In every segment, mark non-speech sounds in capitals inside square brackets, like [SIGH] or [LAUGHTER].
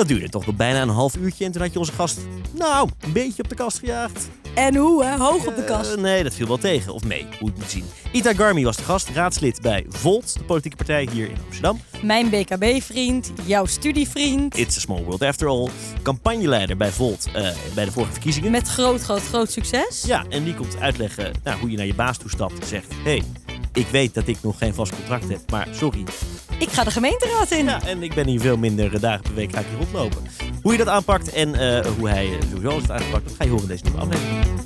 Dat duurde toch nog bijna een half uurtje en toen had je onze gast, nou, een beetje op de kast gejaagd. En hoe, hè? Hoog op de Eh, kast. nee, dat viel wel tegen. Of mee, hoe het moet zien. Ita Garmi was de gast, raadslid bij Volt, de politieke partij hier in Amsterdam. Mijn BKB-vriend, jouw studievriend. It's a small world after all. Campagneleider bij Volt eh, bij de vorige verkiezingen. Met groot, groot, groot succes. Ja, en die komt uitleggen nou, hoe je naar je baas toe stapt en zegt... Hé, hey, ik weet dat ik nog geen vast contract heb, maar sorry. Ik ga de gemeenteraad in. Ja, en ik ben hier veel minder eh, dagen per week ga ik hier rondlopen. Hoe je dat aanpakt en eh, hoe hij eh, sowieso alles heeft aangepakt, dat ga je horen in deze nieuwe aflevering.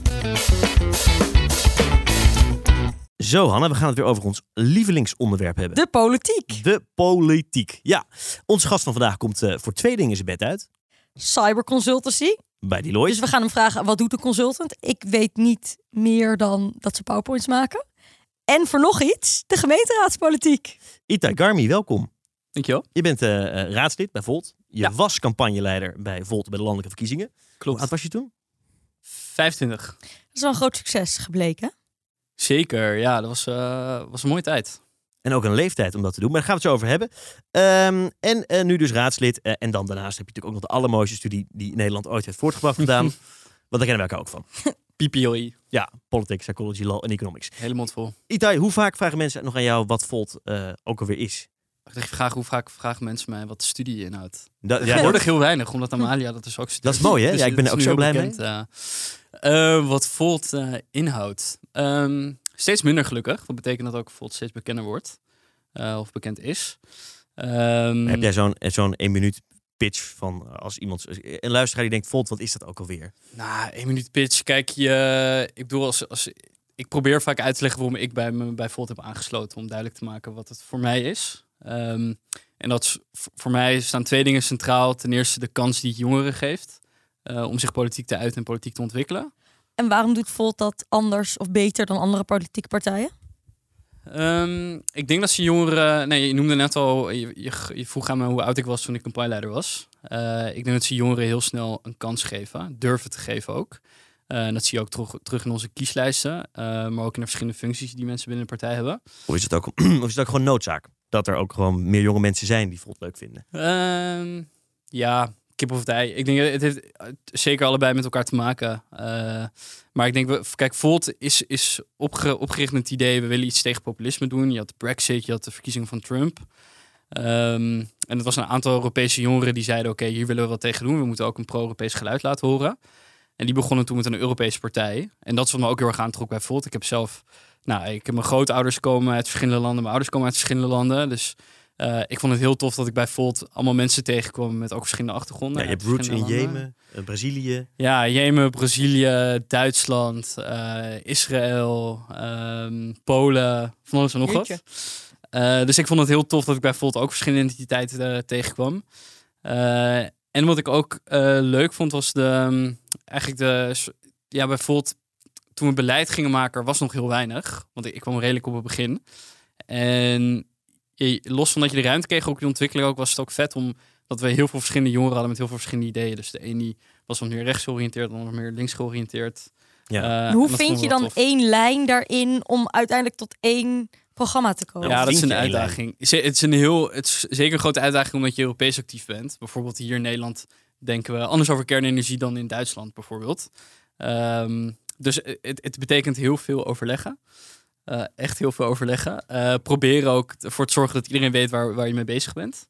Zo, Hanna, we gaan het weer over ons lievelingsonderwerp hebben. De politiek. De politiek. Ja, onze gast van vandaag komt voor twee dingen zijn bed uit. Cyberconsultancy. Bij Deloitte. Dus we gaan hem vragen, wat doet een consultant? Ik weet niet meer dan dat ze powerpoints maken. En voor nog iets, de gemeenteraadspolitiek. Ita Garmi, welkom. Dankjewel. Je bent eh, eh, raadslid bij Volt. Je Ja. was campagneleider bij Volt bij de landelijke verkiezingen. Klopt. oud was je toen? 25. Dat is wel een groot succes gebleken. Zeker, ja, dat was, eh, was een mooie tijd. En ook een leeftijd om dat te doen. Maar daar gaan we het zo over hebben. Ehm, en nu dus raadslid. En dan daarnaast heb je natuurlijk ook nog de allermooiste studie die Nederland ooit heeft voortgebracht gedaan. [LAUGHS] Want daar kennen we elkaar ook van. PPLE, Ja, politics, psychology, law en economics. hele mond vol. Itai, hoe vaak vragen mensen nog aan jou wat Volt eh, ook alweer is? Ik dacht, vraag, hoe vaak vragen mensen mij wat de studie inhoudt? Dat, ja, Tegenwoordig dat, heel weinig, omdat Amalia dat dus ook studeert. dat is mooi, hè? Dus ja, ik ben er ook zo blij mee. bekend. Eh, wat Volt eh, inhoudt. Ehm, steeds minder gelukkig. Wat betekent dat ook Volt steeds bekender wordt. Eh, of bekend is. Ehm, Heb jij zo'n zo'n één minuut pitch van eh, als iemand... Een luisteraar die denkt, Volt, wat is dat ook alweer? Nou, één minuut pitch. Kijk, je, ik bedoel, als, als, ik probeer vaak uit te leggen waarom ik bij me bij Volt heb aangesloten. Om duidelijk te maken wat het voor mij is. Ehm, en dat is, voor mij staan twee dingen centraal. Ten eerste de kans die het jongeren geeft. eh, om zich politiek te uiten en politiek te ontwikkelen. En waarom doet Volt dat anders of beter dan andere politieke partijen? Ehm, ik denk dat ze jongeren. Nee, je noemde net al. Je, je, je vroeg aan me hoe oud ik was toen ik campagneleider was. Eh, ik denk dat ze jongeren heel snel een kans geven. Durven te geven ook. Eh, en dat zie je ook terug, terug in onze kieslijsten. eh, maar ook in de verschillende functies die mensen binnen de partij hebben. Of is het ook, [CLEARS THROAT] of is het ook gewoon noodzaak? Dat er ook gewoon meer jonge mensen zijn die Volt leuk vinden. Ehm, ja, kip of ei. Ik denk, het heeft eh, zeker allebei met elkaar te maken. Eh, maar ik denk, kijk, Volt is, is opge- opgericht met het idee... we willen iets tegen populisme doen. Je had de Brexit, je had de verkiezingen van Trump. Ehm, en het was een aantal Europese jongeren die zeiden... oké, hier willen we wat tegen doen. We moeten ook een pro-Europees geluid laten horen. En die begonnen toen met een Europese partij. En dat is wat me ook heel erg aantrok bij Volt. Ik heb zelf... Nou, ik heb mijn grootouders komen uit verschillende landen. Mijn ouders komen uit verschillende landen. Dus eh, ik vond het heel tof dat ik bij Volt allemaal mensen tegenkwam met ook verschillende achtergronden. Ja, je hebt roots in. Jemen, eh, Brazilië. Ja, Jemen, Brazilië, Duitsland, eh, Israël, ehm, Polen, van alles en nog wat. Eh, dus ik vond het heel tof dat ik bij Volt ook verschillende identiteiten tegenkwam. Eh, en wat ik ook eh, leuk vond was de, ehm, eigenlijk de, ja, bij Volt, toen we beleid gingen maken, er was nog heel weinig. Want ik, ik kwam redelijk op het begin. En los van dat je de ruimte kreeg, ook die ontwikkeling ook, was het ook vet om dat we heel veel verschillende jongeren hadden met heel veel verschillende ideeën. Dus de een die was wat meer rechts georiënteerd, de ander meer links georiënteerd. Ja. Eh, En hoe vind je dan tof. één lijn daarin om uiteindelijk tot één programma te komen? Ja, Ja, hoe dat is een uitdaging. Het is een heel, het is zeker een grote uitdaging omdat je Europees actief bent. Bijvoorbeeld hier in Nederland denken we anders over kernenergie dan in Duitsland bijvoorbeeld. Ehm, dus het, het betekent heel veel overleggen. Eh, echt heel veel overleggen. Eh, proberen ook ervoor te zorgen dat iedereen weet waar, waar je mee bezig bent.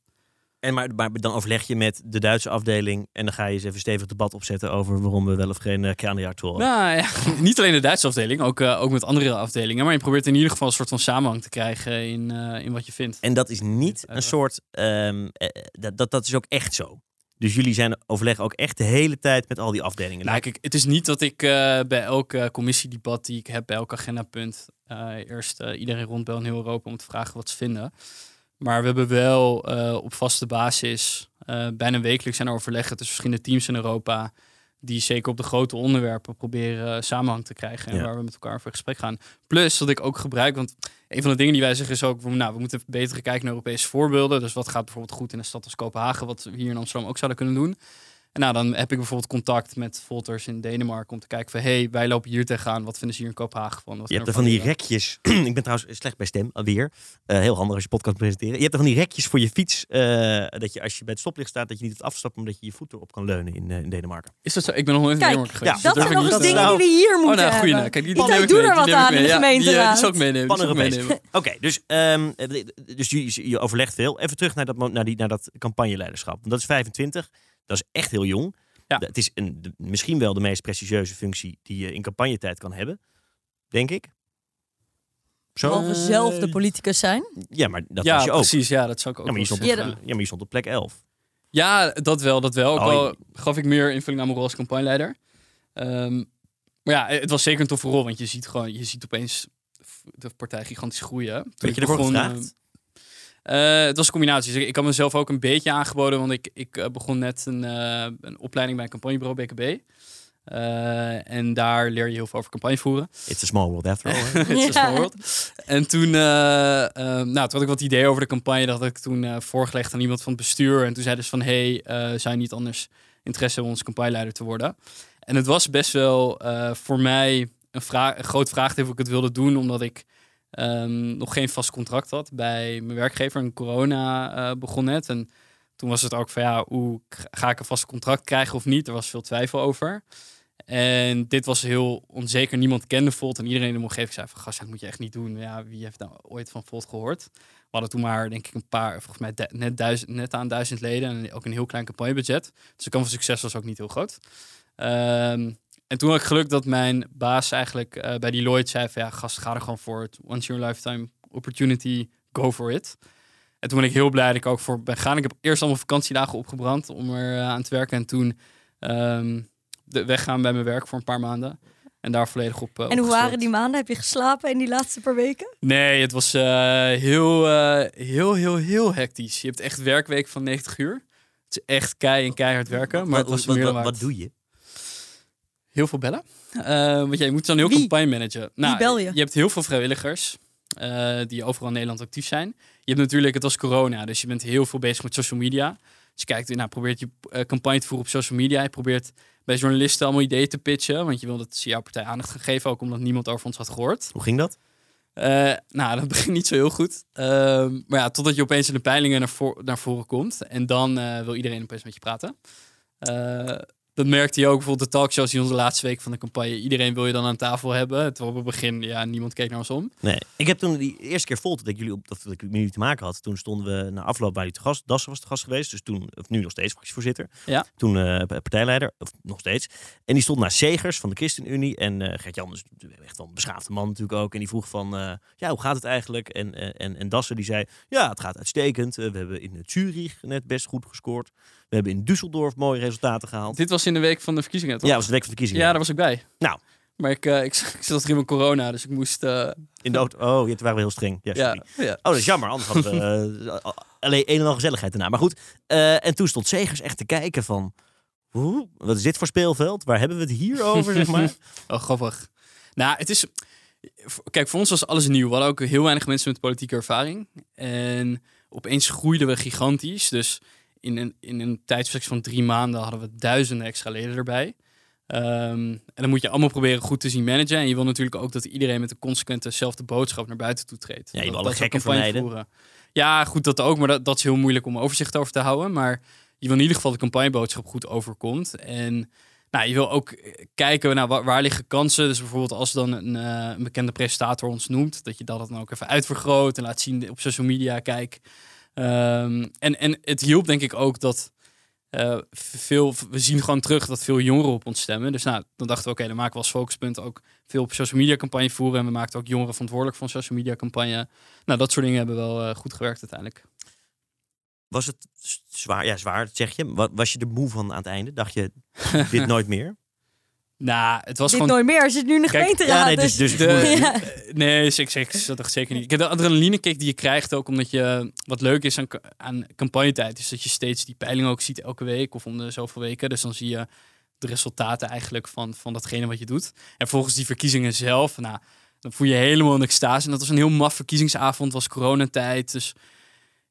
En maar, maar dan overleg je met de Duitse afdeling en dan ga je eens even stevig debat opzetten over waarom we wel of geen uh, kraanreactoren. Nou ja, [LAUGHS] niet alleen de Duitse afdeling, ook, eh, ook met andere afdelingen. Maar je probeert in ieder geval een soort van samenhang te krijgen in, eh, in wat je vindt. En dat is niet een soort, ehm, eh, dat, dat, dat is ook echt zo. Dus jullie zijn overleg ook echt de hele tijd met al die afdelingen. Nou, kijk, het is niet dat ik eh, bij elk commissiedebat die ik heb, bij elk agendapunt, eh, eerst eh, iedereen rondbel in heel Europa om te vragen wat ze vinden. Maar we hebben wel op vaste basis, bijna wekelijks zijn er overleggen tussen verschillende teams in Europa, die zeker op de grote onderwerpen proberen samenhang te krijgen en Ja. waar we met elkaar over in gesprek gaan. Plus dat ik ook gebruik, want een van de dingen die wij zeggen is ook, nou, we moeten beter kijken naar Europese voorbeelden. Dus wat gaat bijvoorbeeld goed in een stad als Kopenhagen, wat we hier in Amsterdam ook zouden kunnen doen. En nou, dan heb ik bijvoorbeeld contact met Volters in Denemarken om te kijken van, hey, wij lopen hier tegenaan. Wat vinden ze hier in Kopenhagen van? Wat Je hebt er van die rekjes. [CLEARS THROAT] ik ben trouwens slecht bij stem, alweer. Eh, heel handig als je podcast presenteren. Je hebt er van die rekjes voor je fiets. eh, dat je als je bij het stoplicht staat, dat je niet het afstappen, omdat je je voet erop kan leunen in, eh, in Denemarken. Is dat zo? Ik ben nog nooit in Denemarken geweest. ja, Dat durf zijn nog eens dat dingen die we hier Oh, moeten nou, goeie. hebben. Nou, kijk, die, Ik die doe er wat aan in de Ja, die, zal ik meenemen. die zal ik Pan-Europees. meenemen. [LAUGHS] Oké, dus, ehm, eh, dus je, je overlegt veel. Even terug naar dat, naar die, naar dat campagneleiderschap. Want dat is 25. Dat is echt heel jong. Ja. Het is een, de- misschien wel de meest prestigieuze functie die je in campagnetijd kan hebben. Denk ik. Zo? Behalve zelf de politicus zijn. Ja, maar dat ja, was je ook. precies. Ja, dat zou ik ook Ja, maar je stond op, Ja, zeggen. ja, maar je stond op plek 11. Ja, dat wel, dat wel. Ook Oh, al je- gaf ik meer invulling aan mijn rol als campagneleider. Ehm, maar ja, het was zeker een toffe rol, want je ziet gewoon, je ziet opeens de partij gigantisch groeien. Toen ik je ervoor begon, gevraagd? Eh, het was een combinatie. Dus ik, ik had mezelf ook een beetje aangeboden, want ik, ik eh, begon net een, eh, een opleiding bij een campagnebureau BKB. Eh, en daar leer je heel veel over campagne voeren. It's a small world after all. [LAUGHS] It's a small world. En toen, nou, toen had ik wat ideeën over de campagne. Dat had ik toen eh, voorgelegd aan iemand van het bestuur. En toen zeiden ze van, hey, eh zou je niet anders interesse hebben om ons campagneleider te worden? En het was best wel eh, voor mij een, vraag, een groot vraagteken of ik het wilde doen. Omdat ik ehm, nog geen vast contract had bij mijn werkgever. En corona eh, begon net. En toen was het ook van, ja, hoe ga ik een vast contract krijgen of niet? Er was veel twijfel over. En dit was heel onzeker. Niemand kende Volt. En iedereen in de omgeving zei van... Gast, dat moet je echt niet doen. Ja, wie heeft nou ooit van Volt gehoord? We hadden toen maar, denk ik, een paar... Volgens mij net, duizend, net aan duizend leden. En ook een heel klein campagnebudget. Dus de kans van succes was ook niet heel groot. Ehm, en toen had ik geluk dat mijn baas eigenlijk eh, bij Deloitte zei van... Ja, gast, ga er gewoon voor. Het once in your lifetime opportunity. Go for it. En toen ben ik heel blij dat ik ook voor ben gaan. Ik heb eerst allemaal vakantiedagen opgebrand om er eh, aan te werken. En toen ehm, de weggaan bij mijn werk voor een paar maanden. En daar volledig op. eh, En hoe waren die maanden? Heb je geslapen in die laatste paar weken? Nee, het was eh, heel, eh, heel, heel, heel hectisch. Je hebt echt werkweek van 90 uur. Het is echt kei en keihard werken. Maar het was wat, meer wat, dan wat waard. doe je? Heel veel bellen. Eh, want jij moet dan heel Wie? campagne managen. Nou, bel je? Je hebt heel veel vrijwilligers eh, die overal in Nederland actief zijn. Je hebt natuurlijk, het was corona, dus je bent heel veel bezig met social media. Dus je kijkt, nou, probeert je eh, campagne te voeren op social media. Je probeert bij journalisten allemaal ideeën te pitchen. Want je wil dat ze jouw partij aandacht gaan geven, ook omdat niemand over ons had gehoord. Hoe ging dat? Eh, nou, dat [LAUGHS] begint niet zo heel goed. Ehm, maar ja, totdat je opeens in de peilingen naar, voor- naar voren komt. En dan eh, wil iedereen opeens met je praten. Dat merkte je ook bijvoorbeeld de talkshows in onze laatste week van de campagne. Iedereen wil je dan aan tafel hebben. Terwijl op het begin, ja, niemand keek naar ons om. Nee. Ik heb toen die eerste keer vol dat ik jullie op dat ik met jullie te maken had. Toen stonden we na afloop bij jullie te gast. Dassen was de gast geweest. Dus toen, of nu nog steeds fractievoorzitter. Ja. Toen eh, partijleider, of nog steeds. En die stond naar Segers van de ChristenUnie. En eh Gert-Jan is echt wel een beschaafde man natuurlijk ook. En die vroeg van, eh, ja, hoe gaat het eigenlijk? En, en, en Dassen die zei, ja, het gaat uitstekend. We hebben in Zurich net best goed gescoord. We hebben in Düsseldorf mooie resultaten gehaald. Dit was in de week van de verkiezingen, toch? Ja, was de week van de verkiezingen. Ja, daar was ik bij. Nou. Maar ik, eh, ik, [LAUGHS] ik zat erin met corona, dus ik moest... eh, In de auto. Oh, ja, toen waren we heel streng. Ja, ja, ja. Oh, dat is jammer. Anders hadden we eh, [LAUGHS] alleen een en al gezelligheid daarna. Maar goed. en toen stond Segers echt te kijken van... Hoe? Wat is dit voor speelveld? Waar hebben we het hier over, zeg maar? [LAUGHS] Oh, grappig. Nou, het is... Kijk, voor ons was alles nieuw. We hadden ook heel weinig mensen met politieke ervaring. En opeens groeiden we gigantisch. Dus in een, in een van drie maanden hadden we duizenden extra leden erbij. Ehm, en dan moet je allemaal proberen goed te zien managen. En je wil natuurlijk ook dat iedereen met een consequente zelfde boodschap naar buiten toe treedt. Ja, je wil alle gekken vermijden. voeren. Ja, goed, dat ook. Maar dat, dat is heel moeilijk om overzicht over te houden. Maar je wil in ieder geval de campagneboodschap goed overkomt. En nou, je wil ook eh, kijken waar, waar liggen kansen. Dus bijvoorbeeld als dan een, eh, een bekende presentator ons noemt, dat je dat dan ook even uitvergroot en laat zien op social media. Kijk. Ehm, en, en het hielp denk ik ook dat eh, veel, we zien gewoon terug dat veel jongeren op ons stemmen. Dus nou, dan dachten we, oké, dan maken we als focuspunt ook veel op social media campagne voeren. En we maakten ook jongeren verantwoordelijk voor een social media campagne. Nou, dat soort dingen hebben wel eh, goed gewerkt uiteindelijk. Was het zwaar? Ja, zwaar, zeg je. Wa- Was je er moe van aan het einde? Dacht je, dit [LAUGHS] nooit meer? Nou, het was Dit gewoon nooit meer. Er zit nu in de Kijk, gemeenteraad. ja, nee, dus- dus, dus- De- Ja. Nee, ik zeg dat zeker niet. Ik heb de adrenaline kick die je krijgt ook omdat je wat leuk is aan, aan campagnetijd is dat je steeds die peiling ook ziet elke week of om de zoveel weken. Dus dan zie je de resultaten eigenlijk van, van datgene wat je doet. En volgens die verkiezingen zelf, nou, dan voel je helemaal een extase. En dat was een heel maf verkiezingsavond, was coronatijd. Dus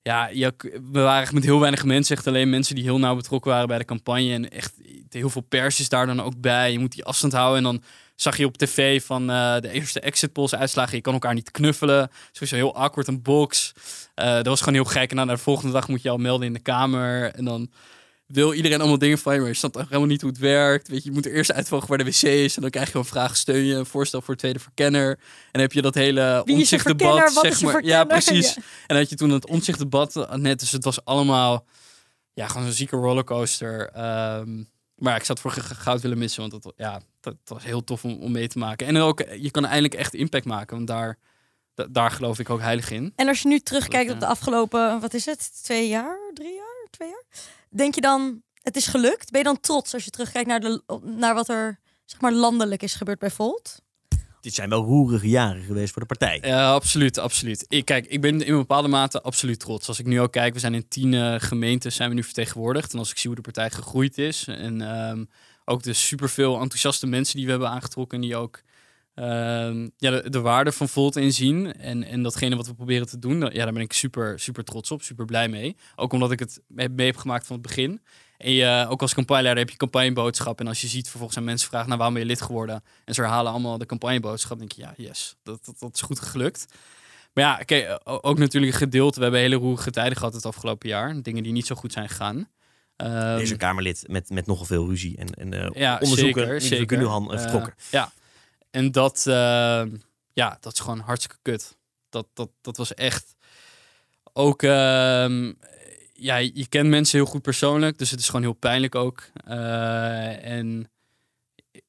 ja, je, we waren echt met heel weinig mensen. Echt alleen mensen die heel nauw betrokken waren bij de campagne. En echt heel veel pers is daar dan ook bij. Je moet die afstand houden. En dan zag je op tv van eh, de eerste exit polls uitslagen. Je kan elkaar niet knuffelen. Sowieso heel awkward een box. Eh, dat was gewoon heel gek. En dan de volgende dag moet je al melden in de kamer. En dan wil iedereen allemaal dingen van je, maar je snapt helemaal niet hoe het werkt. Weet je, je moet er eerst uitvoggen waar de wc is. En dan krijg je een vraag, steun je een voorstel voor tweede verkenner. En dan heb je dat hele Wat zeg maar. Ja, precies. Ja. En had je toen het omzichtdebat eh, net, dus het was allemaal, ja, gewoon een zieke rollercoaster. Ehm, maar ik zat voor goud willen missen, want dat, ja, dat, dat was heel tof om, om mee te maken. En ook, je kan eindelijk echt impact maken, want daar, da- daar geloof ik ook heilig in. En als je nu terugkijkt op de afgelopen, wat is het, twee jaar, drie jaar, twee jaar? Denk je dan, het is gelukt? Ben je dan trots als je terugkijkt naar, de, naar wat er zeg maar landelijk is gebeurd bij Volt? Dit zijn wel roerige jaren geweest voor de partij. Ja, absoluut, absoluut. Ik, kijk, ik ben in bepaalde mate absoluut trots. Als ik nu ook kijk, we zijn in tien eh, gemeenten zijn we nu vertegenwoordigd. En als ik zie hoe de partij gegroeid is en ehm, ook de superveel enthousiaste mensen die we hebben aangetrokken, die ook ehm, ja, de, de waarde van Volt inzien en, en datgene wat we proberen te doen, ja, daar ben ik super, super trots op, super blij mee. Ook omdat ik het mee heb gemaakt van het begin. En je, ook als campagneleider heb je campagneboodschap. En als je ziet vervolgens aan mensen vragen, nou waarom ben je lid geworden? En ze herhalen allemaal de campagneboodschap. Dan denk je, ja, yes, dat, dat, dat is goed gelukt. Maar ja, kijk, o- ook natuurlijk een gedeelte. We hebben hele roerige tijden gehad het afgelopen jaar. Dingen die niet zo goed zijn gegaan. Ehm, Deze Kamerlid met, met nogal veel ruzie en, en eh, ja, onderzoeken. zeker. Gundogan uh, Eh, vertrokken. ja, en dat, ehm, ja, dat is gewoon hartstikke kut. Dat, dat, dat was echt ook, ehm, ja, je kent mensen heel goed persoonlijk, dus het is gewoon heel pijnlijk ook. Eh, en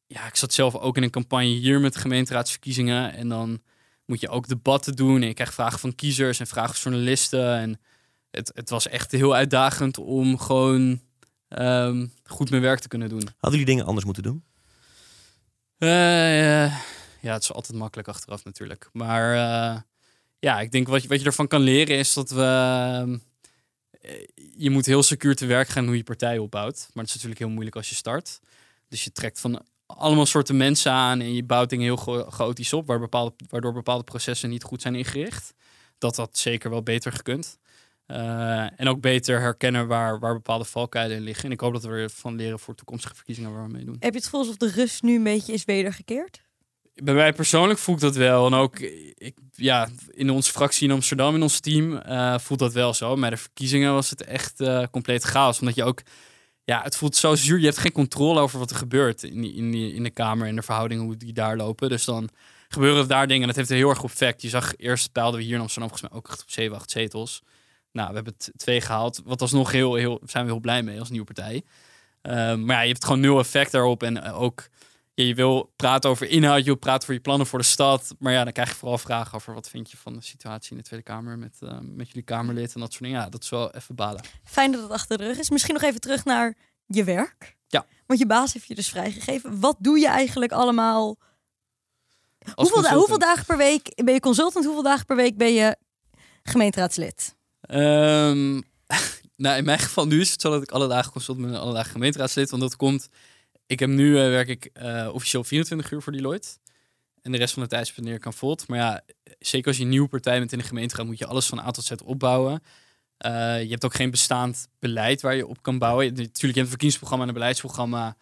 ja, ik zat zelf ook in een campagne hier met de gemeenteraadsverkiezingen en dan moet je ook debatten doen en je krijgt vragen van kiezers en vragen van journalisten en het, het was echt heel uitdagend om gewoon ehm, goed mijn werk te kunnen doen. Hadden jullie dingen anders moeten doen? Eh, ja, het is altijd makkelijk achteraf natuurlijk. Maar eh, ja, ik denk wat je, wat je ervan kan leren is dat we... eh, je moet heel secuur te werk gaan hoe je partij opbouwt. Maar het is natuurlijk heel moeilijk als je start. Dus je trekt van allemaal soorten mensen aan en je bouwt dingen heel cha- chaotisch op, waar bepaalde, waardoor bepaalde processen niet goed zijn ingericht. Dat had zeker wel beter gekund. Eh, en ook beter herkennen waar, waar bepaalde valkuilen in liggen. En ik hoop dat we ervan leren voor toekomstige verkiezingen waar we mee doen. Heb je het gevoel alsof de rust nu een beetje is wedergekeerd? Bij mij persoonlijk voel ik dat wel. En ook ik, ja, in onze fractie in Amsterdam, in ons team, eh, voelt dat wel zo. Maar de verkiezingen was het echt eh, compleet chaos. Omdat je ook, ja, het voelt zo zuur. Je hebt geen controle over wat er gebeurt in, die, in, die, in de Kamer en de verhoudingen, hoe die daar lopen. Dus dan gebeuren daar dingen. En dat heeft een heel erg effect. Je zag eerst peilden we hier in Amsterdam volgens ook echt op 7, 8 zetels. Nou, we hebben twee gehaald. Wat alsnog heel, heel, zijn we heel blij mee als nieuwe partij. Ehm, maar ja, je hebt gewoon nul effect daarop. En eh, ook ja, je wil praten over inhoud, je wil praten over je plannen voor de stad. Maar ja, dan krijg je vooral vragen over wat vind je van de situatie in de Tweede Kamer met, eh, met jullie Kamerlid en dat soort dingen. Ja, dat is wel even balen. Fijn dat het achter de rug is. Misschien nog even terug naar je werk. Ja. Want je baas heeft je dus vrijgegeven. Wat doe je eigenlijk allemaal? Hoeveel, da- consultant. hoeveel dagen per week ben je consultant? Hoeveel dagen per week ben je gemeenteraadslid? Ehm, [LAUGHS] nou, in mijn geval nu is het zo dat ik alle dagen consult ben en alle dagen gemeenteraadslid. Want dat komt, ik heb nu eh, werk ik eh, officieel 24 uur voor Deloitte. En de rest van de tijd spendeer ik aan. Maar ja, zeker als je een nieuwe partij bent in de gemeente, moet je alles van A tot Z opbouwen. Eh, je hebt ook geen bestaand beleid waar je op kan bouwen. Natuurlijk, je hebt een verkiezingsprogramma en een beleidsprogramma.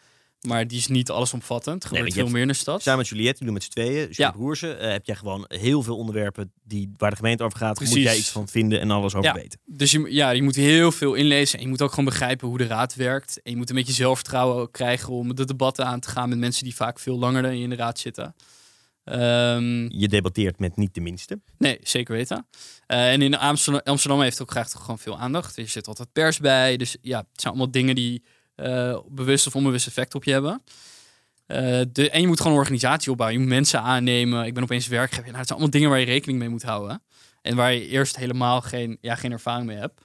Maar die is niet allesomvattend. Er Nee, gebeurt veel meer in de stad. Samen met Juliette, jullie doen met z'n tweeën, Juliette Ja. Broersen, eh, heb jij gewoon heel veel onderwerpen die, waar de gemeente over gaat. Moet Precies. jij iets van vinden en alles over Ja. weten. Dus je, ja, je moet heel veel inlezen. En je moet ook gewoon begrijpen hoe de raad werkt. En je moet een beetje zelfvertrouwen krijgen om de debatten aan te gaan met mensen die vaak veel langer dan je in de raad zitten. Ehm, Je debatteert met niet de minste. nee, zeker weten. Eh, en in Amsterdam, Amsterdam heeft ook graag toch gewoon veel aandacht. Er zit altijd pers bij. Dus ja, het zijn allemaal dingen die eh, bewust of onbewust effect op je hebben. Eh, de, en je moet gewoon een organisatie opbouwen. Je moet mensen aannemen. Ik ben opeens werkgever. Nou, het zijn allemaal dingen waar je rekening mee moet houden. En waar je eerst helemaal geen, ja, geen ervaring mee hebt.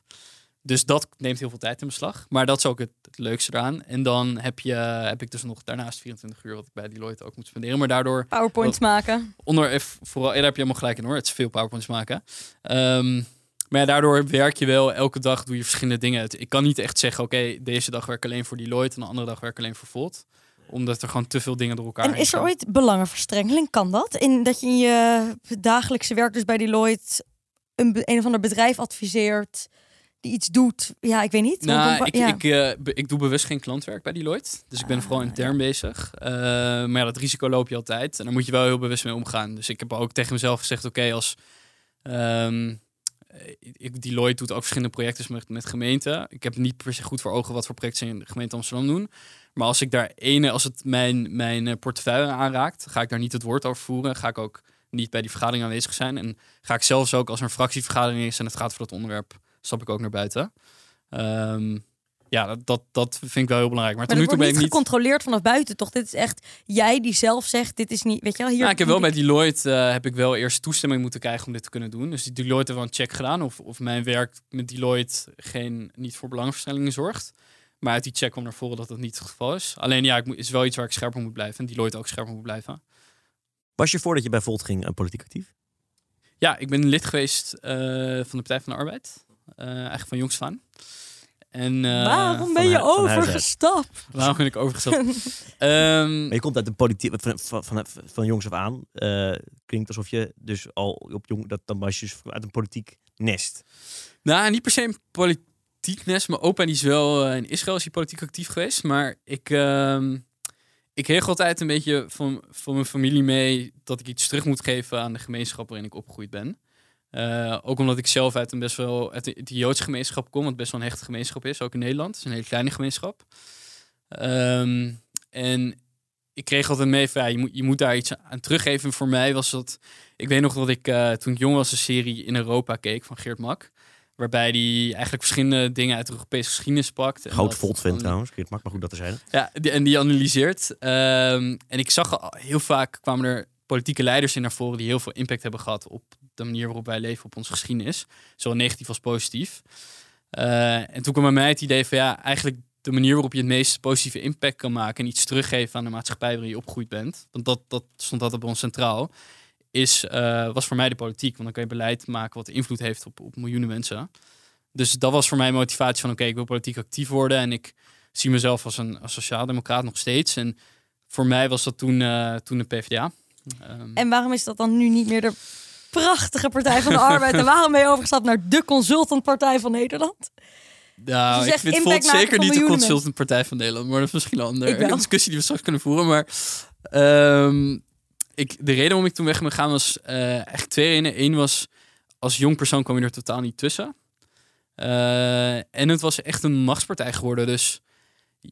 Dus dat neemt heel veel tijd in beslag. Maar dat is ook het, het leukste eraan. En dan heb, je, heb ik dus nog daarnaast 24 uur wat ik bij Deloitte ook moet spenderen. Maar daardoor PowerPoints maken. onder, eh, vooral, ja, daar heb je helemaal gelijk in hoor. Het is veel PowerPoints maken. Ehm, maar ja, daardoor werk je wel. Elke dag doe je verschillende dingen. Ik kan niet echt zeggen, oké, deze dag werk ik alleen voor Deloitte en de andere dag werk ik alleen voor Volt. Omdat er gewoon te veel dingen door elkaar En is er ooit belangenverstrengeling? Kan dat? In dat je in je dagelijkse werk dus bij Deloitte een, een of ander bedrijf adviseert die iets doet. Ja, ik weet niet. Nou, ik, ja. ik, eh, ik doe bewust geen klantwerk bij Deloitte. Dus ik ben Ah, vooral intern bezig. Eh, maar ja, dat risico loop je altijd. En daar moet je wel heel bewust mee omgaan. Dus ik heb ook tegen mezelf gezegd, oké, als... ehm, ik, Deloitte doet ook verschillende projecten met, met gemeenten. Ik heb niet per se goed voor ogen wat voor projecten ze in de gemeente Amsterdam doen. Maar als ik daar ene, als het mijn, mijn eh, portefeuille aanraakt, ga ik daar niet het woord over voeren. Ga ik ook niet bij die vergadering aanwezig zijn. En ga ik zelfs ook als er een fractievergadering is en het gaat voor dat onderwerp, stap ik ook naar buiten. Ehm, ja, dat, dat, dat vind ik wel heel belangrijk. Maar, Maar tot nu toe ben niet ik niet. gecontroleerd vanaf buiten, toch? Dit is echt jij die zelf zegt, dit is niet, weet je wel, hier... Nou, ik heb wel bij Deloitte eh, heb ik wel eerst toestemming moeten krijgen om dit te kunnen doen. Dus die Deloitte heeft wel een check gedaan of, of mijn werk met Deloitte geen, niet voor belangenverstellingen zorgt. Maar uit die check kwam naar voren dat dat niet het geval is. Alleen ja, ik moet, is wel iets waar ik scherper moet blijven. En Deloitte ook scherper moet blijven. Was je voordat je bij Volt ging eh, politiek actief? Ja, ik ben lid geweest eh, van de Partij van de Arbeid. Eh, eigenlijk van jongs aan. En eh, Waarom ben je overgestapt? waarom ben ik overgestapt? [LAUGHS] Ehm, Maar je komt uit de politiek van, van, van, van jongs af aan. eh, klinkt alsof je dus al op jong dat dan was je dus uit een politiek nest. Nou, niet per se een politiek nest. Mijn opa die is wel eh, in Israël is hij politiek actief geweest. Maar ik, ehm ik heeg altijd een beetje van, van mijn familie mee dat ik iets terug moet geven aan de gemeenschap waarin ik opgegroeid ben. Eh, ook omdat ik zelf uit een best wel uit de, Joodse gemeenschap kom, wat best wel een hechte gemeenschap is, ook in Nederland. Het is een hele kleine gemeenschap. Ehm, en ik kreeg altijd mee van ja, je moet, je moet daar iets aan teruggeven. Voor mij was dat. Ik weet nog dat ik eh, toen ik jong was een serie in Europa keek van Geert Mak. Waarbij hij eigenlijk verschillende dingen uit de Europese geschiedenis pakt. Groot Volt dan- trouwens. Geert Mak, maar goed dat er zijn. ja, die, en die analyseert. Ehm, en ik zag al heel vaak kwamen er politieke leiders in naar voren die heel veel impact hebben gehad op de manier waarop wij leven, op onze geschiedenis. Zowel negatief als positief. Eh, en toen kwam bij mij het idee van ja, eigenlijk de manier waarop je het meest positieve impact kan maken en iets teruggeven aan de maatschappij waarin je opgegroeid bent. Want dat, dat stond altijd bij ons centraal. Is, eh, was voor mij de politiek. Want dan kan je beleid maken wat invloed heeft op, op miljoenen mensen. Dus dat was voor mij motivatie van oké, ik wil politiek actief worden. En ik zie mezelf als een als sociaaldemocraat nog steeds. En voor mij was dat toen, eh, toen de PvdA. Ehm, En waarom is dat dan nu niet meer de prachtige Partij van de [LAUGHS] Arbeid? En waarom ben je overgestapt naar de consultantpartij van Nederland? nou, Dus ik vind Volt zeker niet de miljoenen consultantpartij van Nederland. Maar dat is misschien een andere discussie die we straks kunnen voeren. Maar ehm, ik, de reden waarom ik toen weg ben gegaan was eh echt twee redenen. Eén was, als jong persoon kwam je er totaal niet tussen. Eh, en het was echt een machtspartij geworden. Dus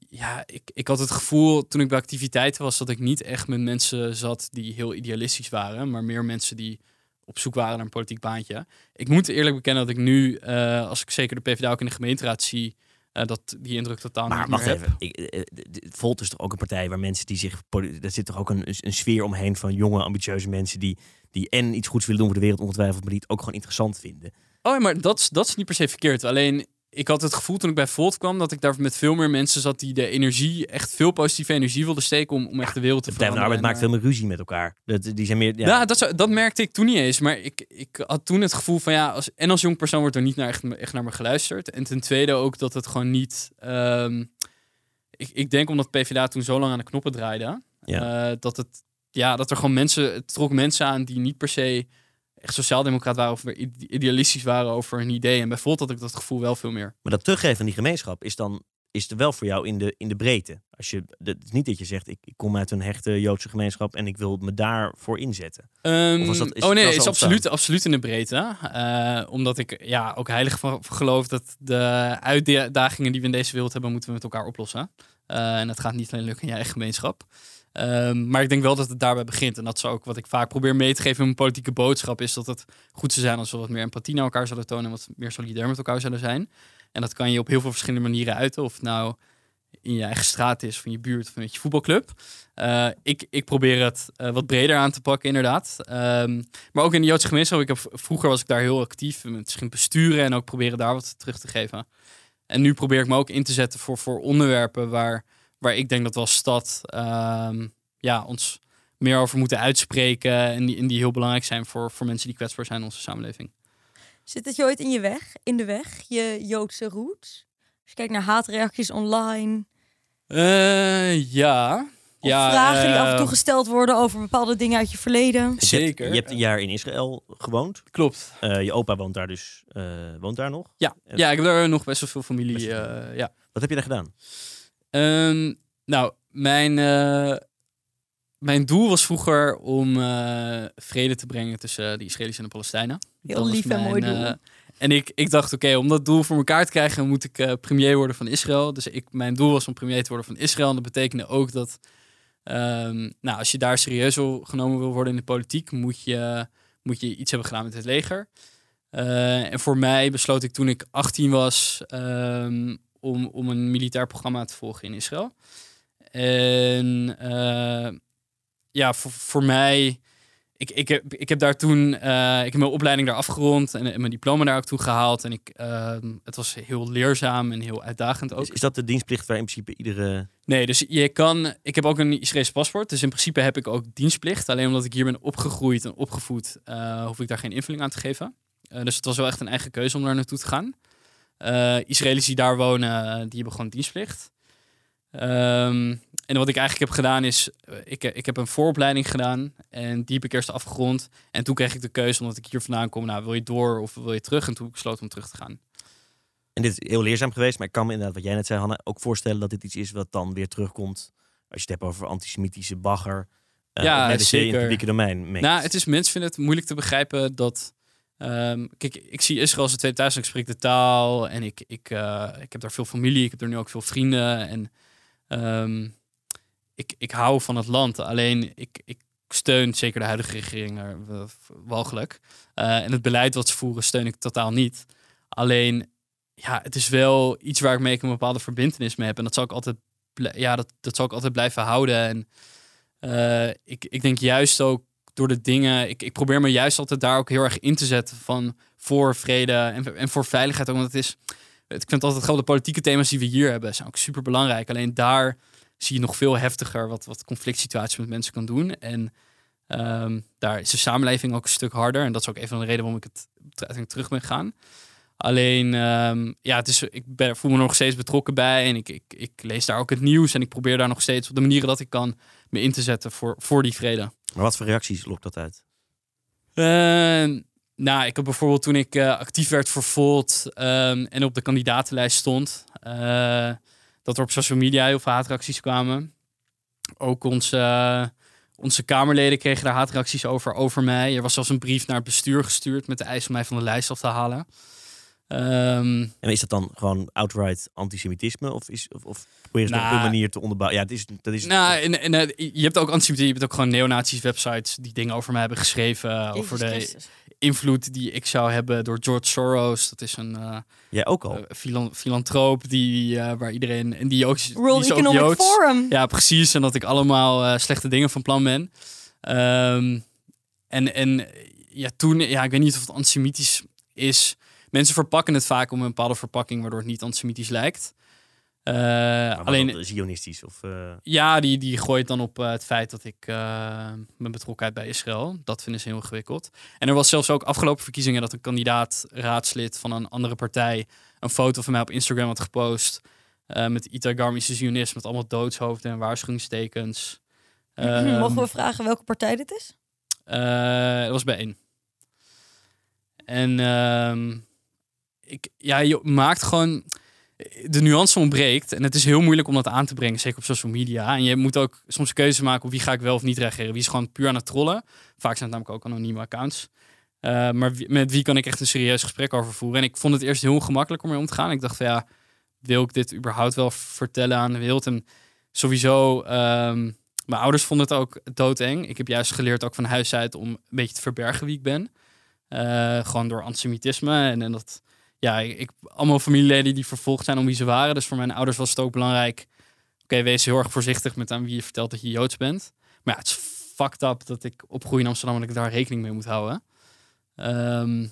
ja, ik, ik had het gevoel toen ik bij activiteiten was dat ik niet echt met mensen zat die heel idealistisch waren, maar meer mensen die op zoek waren naar een politiek baantje. Ik moet eerlijk bekennen dat ik nu, eh, als ik zeker de PvdA ook in de gemeenteraad zie, eh, dat die indruk totaal Maar niet wacht meer even. Ik, eh, Volt is toch ook een partij waar mensen die zich... Er zit toch ook een, een sfeer omheen van jonge, ambitieuze mensen... die, die en iets goeds willen doen voor de wereld ongetwijfeld... maar die het ook gewoon interessant vinden. Oh, ja, maar dat, is- dat is niet per se verkeerd. Alleen, ik had het gevoel toen ik bij Volt kwam dat ik daar met veel meer mensen zat die de energie, echt veel positieve energie wilden steken om, om echt de wereld te De Partij van de veranderen. Arbeid maakt veel meer ruzie met elkaar. Dat, die zijn meer... Ja, Ja, dat, dat merkte ik toen niet eens. Maar ik, ik had toen het gevoel van ja, als, en als jong persoon wordt er niet naar, echt, echt naar me geluisterd. En ten tweede ook dat het gewoon niet. ehm, ik, ik denk omdat PvdA toen zo lang aan de knoppen draaide, Ja. eh, dat het ja, dat er gewoon mensen, het trok mensen aan die niet per se echt sociaaldemocraat waren of ide- idealistisch waren over een idee. En bij Volt had ik dat gevoel wel veel meer. Maar dat teruggeven aan die gemeenschap is dan is er wel voor jou in de, in de breedte. Als je, het is niet dat je zegt, ik, ik kom uit een hechte Joodse gemeenschap en ik wil me daarvoor inzetten. Ehm, dat- is oh nee, is absoluut, absoluut in de breedte. Eh, omdat ik ja, ook heilig van geloof dat de uitdagingen die we in deze wereld hebben, moeten we met elkaar oplossen. Eh, en dat gaat niet alleen lukken in je eigen gemeenschap. Ehm, maar ik denk wel dat het daarbij begint. En dat is ook wat ik vaak probeer mee te geven in mijn politieke boodschap. Is dat het goed zou zijn als we wat meer empathie naar elkaar zouden tonen. En wat meer solidair met elkaar zouden zijn. En dat kan je op heel veel verschillende manieren uiten. Of nou in je eigen straat is, van je buurt of met je voetbalclub. Eh, ik, ik probeer het eh, wat breder aan te pakken, inderdaad. Ehm, maar ook in de Joodse gemeenschap. Ik heb, vroeger was ik daar heel actief misschien besturen en ook proberen daar wat terug te geven. En nu probeer ik me ook in te zetten voor, voor onderwerpen waar, waar ik denk dat we als stad ehm, ja, ons meer over moeten uitspreken. En die, en die heel belangrijk zijn voor, voor mensen die kwetsbaar zijn in onze samenleving. Zit het je ooit in je weg, in de weg, je Joodse roots? Als je kijkt naar haatreacties online. Eh, ja. Of Ja, vragen die eh, af en toe gesteld worden over bepaalde dingen uit je verleden. Zeker. Je hebt een jaar in Israël gewoond. Klopt. Eh, je opa woont daar dus eh, woont daar nog. Ja. Eh, ja, ik heb daar nog best wel veel familie. Wel eh, ja. Wat heb je daar gedaan? Ehm, nou, mijn, eh, mijn doel was vroeger om eh, vrede te brengen tussen de Israëli's en de Palestijnen. Heel Dat lief en mooi doel. eh, en ik, ik dacht, oké, om dat doel voor elkaar te krijgen, moet ik premier worden van Israël. Dus ik, mijn doel was om premier te worden van Israël. En dat betekende ook dat, ehm, nou, als je daar serieus wil, genomen wil worden in de politiek, moet je, moet je iets hebben gedaan met het leger. En voor mij besloot ik toen ik 18 was ehm, om, om een militair programma te volgen in Israël. En eh, ja, voor, voor mij, ik, ik, heb, ik heb daar toen, eh, ik heb mijn opleiding daar afgerond en, en mijn diploma daar ook toe gehaald. En ik, ehm, het was heel leerzaam en heel uitdagend ook. Is, is dat de dienstplicht waar in principe iedere... Nee, dus je kan. Ik heb ook een Israëlisch paspoort. Dus in principe heb ik ook dienstplicht. Alleen omdat ik hier ben opgegroeid en opgevoed, eh, hoef ik daar geen invulling aan te geven. Dus het was wel echt een eigen keuze om daar naartoe te gaan. Eh Israëli's die daar wonen, eh, die hebben gewoon dienstplicht. Ehm, en wat ik eigenlijk heb gedaan is, eh, ik, ik heb een vooropleiding gedaan en die heb ik eerst afgerond. En toen kreeg ik de keuze, omdat ik hier vandaan kom, nou wil je door of wil je terug? En toen besloten om terug te gaan. En dit is heel leerzaam geweest, maar ik kan me inderdaad, wat jij net zei, Hanna, ook voorstellen dat dit iets is wat dan weer terugkomt. Als je het hebt over antisemitische bagger. Uh, Ja, in het publieke domein mengt. Nou, het is, mensen vinden het moeilijk te begrijpen dat. Ehm, kijk, ik zie Israël als een tweede thuis. Ik spreek de taal en ik, ik, eh, ik heb daar veel familie. Ik heb er nu ook veel vrienden. En ehm, ik, ik hou van het land. Alleen ik, ik steun zeker de huidige regering walgelijk. Eh, en het beleid wat ze voeren steun ik totaal niet. Alleen, ja, het is wel iets waar ik mee een bepaalde verbindenis mee heb. En dat zal ik altijd, ja, dat, dat zal ik altijd blijven houden. En eh, ik, ik denk juist ook door de dingen. Ik, ik probeer me juist altijd daar ook heel erg in te zetten van voor vrede en, en voor veiligheid. Ook, want het is. Ik vind altijd gewoon de politieke thema's die we hier hebben zijn ook super belangrijk. Alleen daar zie je nog veel heftiger wat, wat conflict situaties met mensen kan doen. En ehm, daar is de samenleving ook een stuk harder. En dat is ook een van de redenen waarom ik het terug ben gaan. Alleen, ehm, ja, het is, ik ben, voel me nog steeds betrokken bij. En ik, ik, ik lees daar ook het nieuws. En ik probeer daar nog steeds op de manieren dat ik kan me in te zetten voor, voor die vrede. Maar wat voor reacties lokt dat uit? Eh, nou, ik heb bijvoorbeeld toen ik eh, actief werd voor Volt ehm, en op de kandidatenlijst stond, eh, dat er op social media heel veel haatreacties kwamen. Ook onze, onze Kamerleden kregen daar haatreacties over, over mij. Er was zelfs een brief naar het bestuur gestuurd met de eis om mij van de lijst af te halen. Ehm, En is dat dan gewoon outright antisemitisme? Of, is, of, of probeer je het Nou, op een manier te onderbouwen? Ja, het is, dat is, nou, en, en, eh, je hebt ook antisemitisme, je hebt ook gewoon neonazies websites die dingen over mij hebben geschreven. eh, over de Christus. invloed die ik zou hebben door George Soros. Dat is een eh, jij ook al. filan- filantroop die, eh, waar iedereen... En die ook, die World ook Economic Joods. Forum. Ja, precies. En dat ik allemaal eh, slechte dingen van plan ben. Ehm, en, en ja, toen... Ja, ik weet niet of het antisemitisch is. Mensen verpakken het vaak om een bepaalde verpakking... waardoor het niet antisemitisch lijkt. Eh, Maar wat alleen... zionistisch of... eh, Ja, die, die gooit dan op eh, het feit dat ik eh, mijn betrokkenheid bij Israël. Dat vinden ze heel ingewikkeld. En er was zelfs ook afgelopen verkiezingen dat een kandidaat raadslid van een andere partij een foto van mij op Instagram had gepost. eh, met Itagarmische zionist, met allemaal doodshoofden en waarschuwingstekens. Ehm, Mogen we vragen welke partij dit is? eh, dat was bij één. En ehm, ik, ja, je maakt gewoon. De nuance ontbreekt. En het is heel moeilijk om dat aan te brengen, zeker op social media. En je moet ook soms keuzes maken op wie ga ik wel of niet reageren. Wie is gewoon puur aan het trollen. Vaak zijn het namelijk ook anonieme accounts. Eh, maar met wie kan ik echt een serieus gesprek over voeren? En ik vond het eerst heel ongemakkelijk om mee om te gaan. Ik dacht van ja, wil ik dit überhaupt wel vertellen aan de wereld? En sowieso, ehm, mijn ouders vonden het ook doodeng. Ik heb juist geleerd ook van huis uit om een beetje te verbergen wie ik ben. Eh, gewoon door antisemitisme. En, en dat, ja, ik, allemaal familieleden die vervolgd zijn om wie ze waren. Dus voor mijn ouders was het ook belangrijk. Oké, wees heel erg voorzichtig met aan wie je vertelt dat je Joods bent. Maar ja, het is fucked up dat ik opgroei in Amsterdam en dat ik daar rekening mee moet houden. Ehm,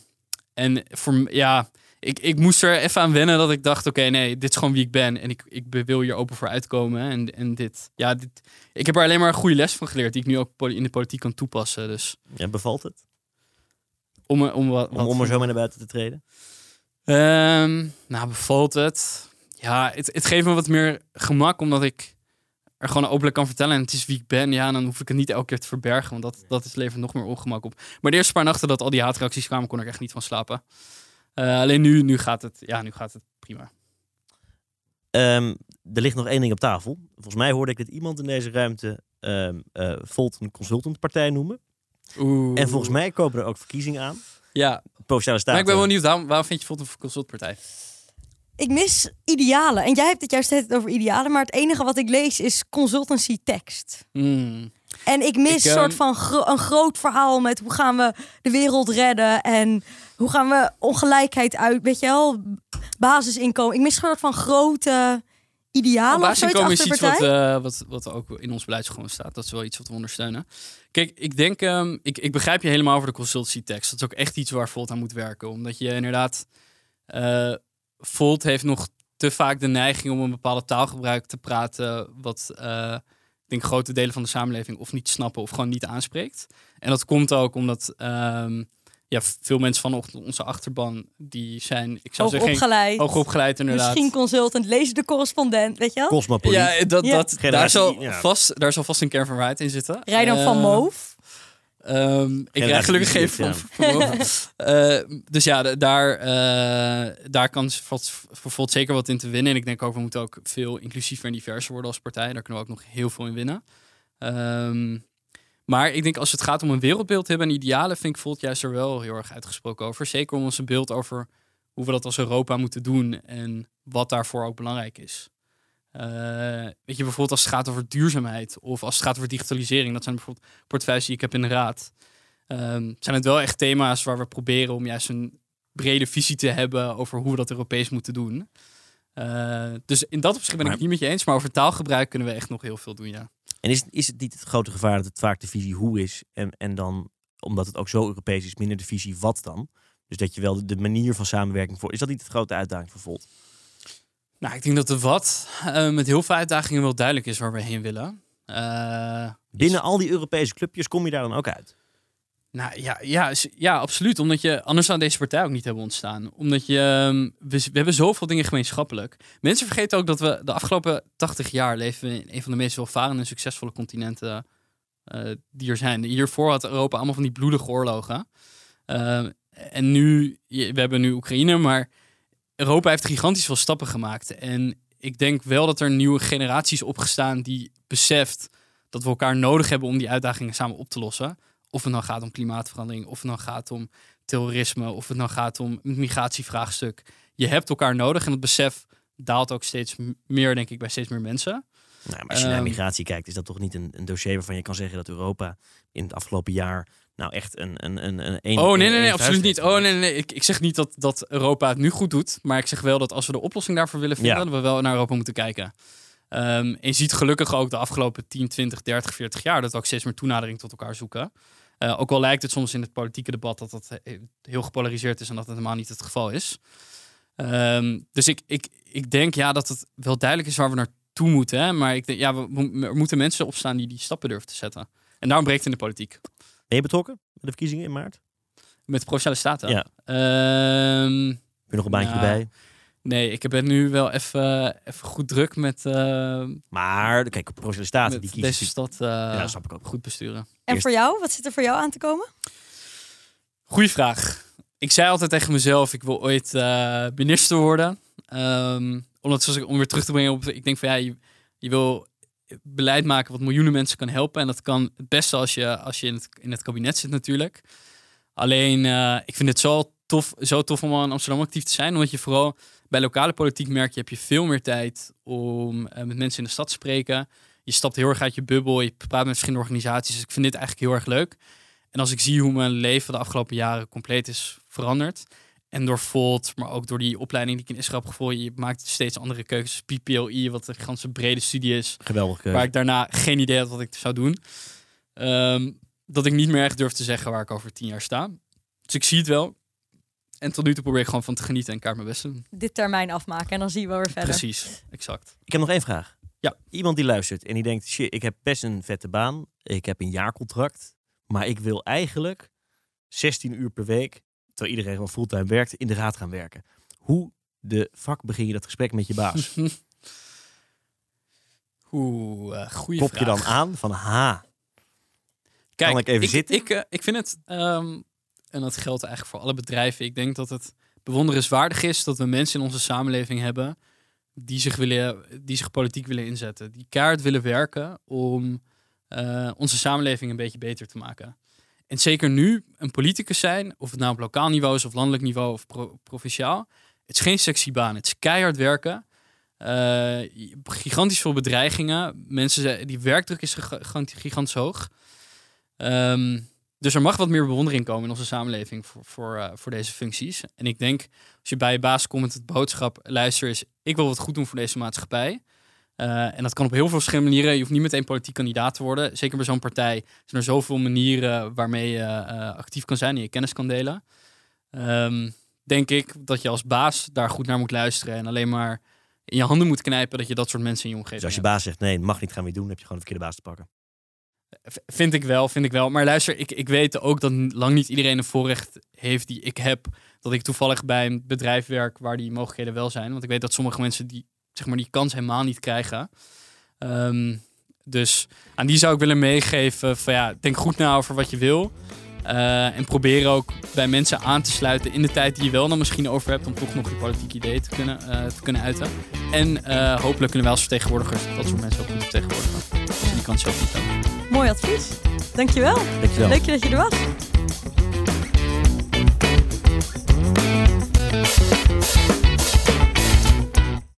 en voor ja, ik, ik moest er even aan wennen dat ik dacht: oké, nee, dit is gewoon wie ik ben. En ik, ik wil hier open voor uitkomen. En, en dit, ja, dit, ik heb er alleen maar een goede les van geleerd, die ik nu ook in de politiek kan toepassen. Dus ja, bevalt het? om, om, wat, Om, om er zo mee naar buiten te treden? Ehm, nou, bevalt het? Ja, het, het geeft me wat meer gemak, omdat ik er gewoon openlijk kan vertellen en het is wie ik ben, ja, dan hoef ik het niet elke keer te verbergen, want dat, dat is, levert nog meer ongemak op. Maar de eerste paar nachten dat al die haatreacties kwamen, kon ik echt niet van slapen. Eh, alleen nu, nu, gaat het, ja, nu gaat het prima. Ehm, er ligt nog één ding op tafel. Volgens mij hoorde ik dat iemand in deze ruimte eh, Volt een consultantpartij noemen. Oeh. En volgens mij komen er ook verkiezingen aan. Ja, Provinciale Staten. maar ik ben wel benieuwd, waarom, waarom vind je bijvoorbeeld een consultpartij? Ik mis idealen. En jij hebt het juist het over idealen. Maar het enige wat ik lees is consultancy tekst. Hmm. En ik mis Ik, een ehm, soort van gro- een groot verhaal met hoe gaan we de wereld redden. En hoe gaan we ongelijkheid uit, weet je wel, basisinkomen. Ik mis een soort van grote idealen Nou, of zoiets is iets wat, eh, wat, wat ook in ons beleid gewoon staat. Dat is wel iets wat we ondersteunen. Kijk, ik denk, ehm, ik, ik begrijp je helemaal over de consultancy tekst. Dat is ook echt iets waar Volt aan moet werken. Omdat je inderdaad, eh Volt heeft nog te vaak de neiging om een bepaalde taalgebruik te praten. Wat eh, ik denk grote delen van de samenleving of niet snappen of gewoon niet aanspreekt. En dat komt ook omdat ehm, ja, veel mensen van onze achterban, die zijn, ik zou Hoog zeggen, opgeleid. hoog opgeleid inderdaad. Misschien consultant, lees de correspondent, weet je wel? Cosmopoliet. Ja, dat, Ja. dat, daar, zal ja. vast, daar zal vast een kern van waarheid in zitten. Rij dan van Eh, Moof. ehm, ik krijg gelukkig geen van. [LAUGHS] Eh, dus ja, daar, eh, daar kan Volt zeker wat in te winnen. En ik denk ook, we moeten ook veel inclusiever en diverser worden als partij. Daar kunnen we ook nog heel veel in winnen. Ehm, maar ik denk als het gaat om een wereldbeeld hebben en idealen, vind ik Volt juist er wel heel erg uitgesproken over. Zeker om ons een beeld over hoe we dat als Europa moeten doen en wat daarvoor ook belangrijk is. Eh, weet je, bijvoorbeeld als het gaat over duurzaamheid of als het gaat over digitalisering, dat zijn bijvoorbeeld portefeuilles die ik heb in de raad. Ehm, zijn het wel echt thema's waar we proberen om juist een brede visie te hebben over hoe we dat Europees moeten doen. Eh, dus in dat opzicht ben ik het niet met je eens, maar over taalgebruik kunnen we echt nog heel veel doen, ja. En is, is het niet het grote gevaar dat het vaak de visie hoe is en, en dan, omdat het ook zo Europees is, minder de visie wat dan? Dus dat je wel de, de manier van samenwerking voor. Is dat niet de grote uitdaging voor Volt? Nou, ik denk dat de wat eh, met heel veel uitdagingen wel duidelijk is waar we heen willen. Eh, Binnen al die Europese clubjes kom je daar dan ook uit? Nou ja, ja, ja, absoluut. Omdat je, anders zou deze partij ook niet hebben ontstaan. Omdat je, ehm, we, hebben zoveel dingen gemeenschappelijk. Mensen vergeten ook dat we de afgelopen 80 jaar leven in een van de meest welvarende en succesvolle continenten eh, die er zijn. Hiervoor had Europa allemaal van die bloedige oorlogen. Ehm, en nu, we hebben nu Oekraïne, maar Europa heeft gigantisch veel stappen gemaakt. En ik denk wel dat er nieuwe generaties opgestaan die beseft dat we elkaar nodig hebben om die uitdagingen samen op te lossen. Of het nou gaat om klimaatverandering, of het nou gaat om terrorisme, of het nou gaat om het migratievraagstuk. Je hebt elkaar nodig en het besef daalt ook steeds meer, denk ik, bij steeds meer mensen. Nou, maar als je naar Ehm. migratie kijkt, is dat toch niet een, een dossier waarvan je kan zeggen dat Europa in het afgelopen jaar nou echt een een een een, een Oh nee, nee, nee, absoluut niet. Oh nee, nee. Ik, ik zeg niet dat, dat Europa het nu goed doet, maar ik zeg wel dat als we de oplossing daarvoor willen vinden, Ja. dat we wel naar Europa moeten kijken. Ehm, en je ziet gelukkig ook de afgelopen 10, 20, 30, 40 jaar dat we ook steeds meer toenadering tot elkaar zoeken. Eh, ook al lijkt het soms in het politieke debat dat dat eh, heel gepolariseerd is en dat het helemaal niet het geval is. Ehm, dus ik, ik, ik denk ja dat het wel duidelijk is waar we naartoe moeten. Hè? Maar ik denk, ja, we, er moeten mensen opstaan die die stappen durven te zetten. En daarom breekt het in de politiek. Ben je betrokken bij de verkiezingen in maart? Met de Provinciale Staten. Ja. Ehm, Heb je nog een baantje Nou, erbij? Nee, ik ben nu wel even, even goed druk met, eh Maar kijk, Provinciale Staten die kiezen. deze stad eh, ja, dat snap ik ook. goed besturen. En eerst- voor jou? Wat zit er voor jou aan te komen? Goeie vraag. Ik zei altijd tegen mezelf, ik wil ooit eh, minister worden. Ehm, omdat, zoals ik, om weer terug te brengen op, ik denk van ja, je, je wil beleid maken wat miljoenen mensen kan helpen. En dat kan het beste als je, als je in, het, in het kabinet zit natuurlijk. Alleen, eh, ik vind het zo tof, zo tof om al in Amsterdam actief te zijn. Omdat je vooral bij lokale politiek merk je, heb je veel meer tijd om eh, met mensen in de stad te spreken. Je stapt heel erg uit je bubbel, je praat met verschillende organisaties. Dus ik vind dit eigenlijk heel erg leuk. En als ik zie hoe mijn leven de afgelopen jaren compleet is veranderd. En door Volt, maar ook door die opleiding die ik in Israël heb gevolgd. Je maakt steeds andere keuzes. PPLI, wat een gigantische brede studie is. Geweldig. keuze. Waar ik daarna geen idee had wat ik zou doen. Ehm, dat ik niet meer echt durf te zeggen waar ik over tien jaar sta. Dus ik zie het wel. En tot nu toe probeer ik gewoon van te genieten en kaart mijn best doen. Dit termijn afmaken en dan zien we weer verder. Precies, exact. Ik heb nog één vraag. Ja. Iemand die luistert en die denkt, shit, ik heb best een vette baan. Ik heb een jaarcontract. Maar ik wil eigenlijk 16 uur per week, terwijl iedereen gewoon fulltime werkt, in de raad gaan werken. Hoe de fuck begin je dat gesprek met je baas? [LAUGHS] Oeh, uh, goede Klop je dan aan van ha? Kijk, kan ik even zitten? Ik, uh, ik vind het, um, en dat geldt eigenlijk voor alle bedrijven. Ik denk dat het bewonderenswaardig is dat we mensen in onze samenleving hebben die zich, willen, die zich politiek willen inzetten. Die kaart willen werken om uh, onze samenleving een beetje beter te maken. En zeker nu een politicus zijn, of het nou op lokaal niveau is of landelijk niveau of pro provinciaal. Het is geen sexy baan. Het is keihard werken. Uh, gigantisch veel bedreigingen. Mensen, die werkdruk is gigantisch hoog. Um, dus er mag wat meer bewondering komen in onze samenleving voor, voor, uh, voor deze functies. En ik denk, als je bij je baas komt met het boodschap, luister is, ik wil wat goed doen voor deze maatschappij. Uh, en dat kan op heel veel verschillende manieren. Je hoeft niet meteen politiek kandidaat te worden. Zeker bij zo'n partij zijn er zoveel manieren waarmee je uh, actief kan zijn en je kennis kan delen. Um, denk ik dat je als baas daar goed naar moet luisteren en alleen maar in je handen moet knijpen dat je dat soort mensen in je omgeving Dus als je baas zegt nee, mag niet gaan weer doen, heb je gewoon de verkeerde baas te pakken. Vind ik wel, vind ik wel. Maar luister, ik, ik weet ook dat lang niet iedereen een voorrecht heeft die ik heb. Dat ik toevallig bij een bedrijf werk waar die mogelijkheden wel zijn. Want ik weet dat sommige mensen die, zeg maar, die kans helemaal niet krijgen. Um, dus aan die zou ik willen meegeven van ja, denk goed na over wat je wil. Uh, en probeer ook bij mensen aan te sluiten in de tijd die je wel dan misschien over hebt om toch nog je politieke ideeën te kunnen, uh, te kunnen uiten. En uh, hopelijk kunnen wij als vertegenwoordigers dat soort mensen ook goed vertegenwoordigen. Als je die kans zelf niet hebben. Mooi advies. Dankjewel. Dankjewel. Leuk dat je er was.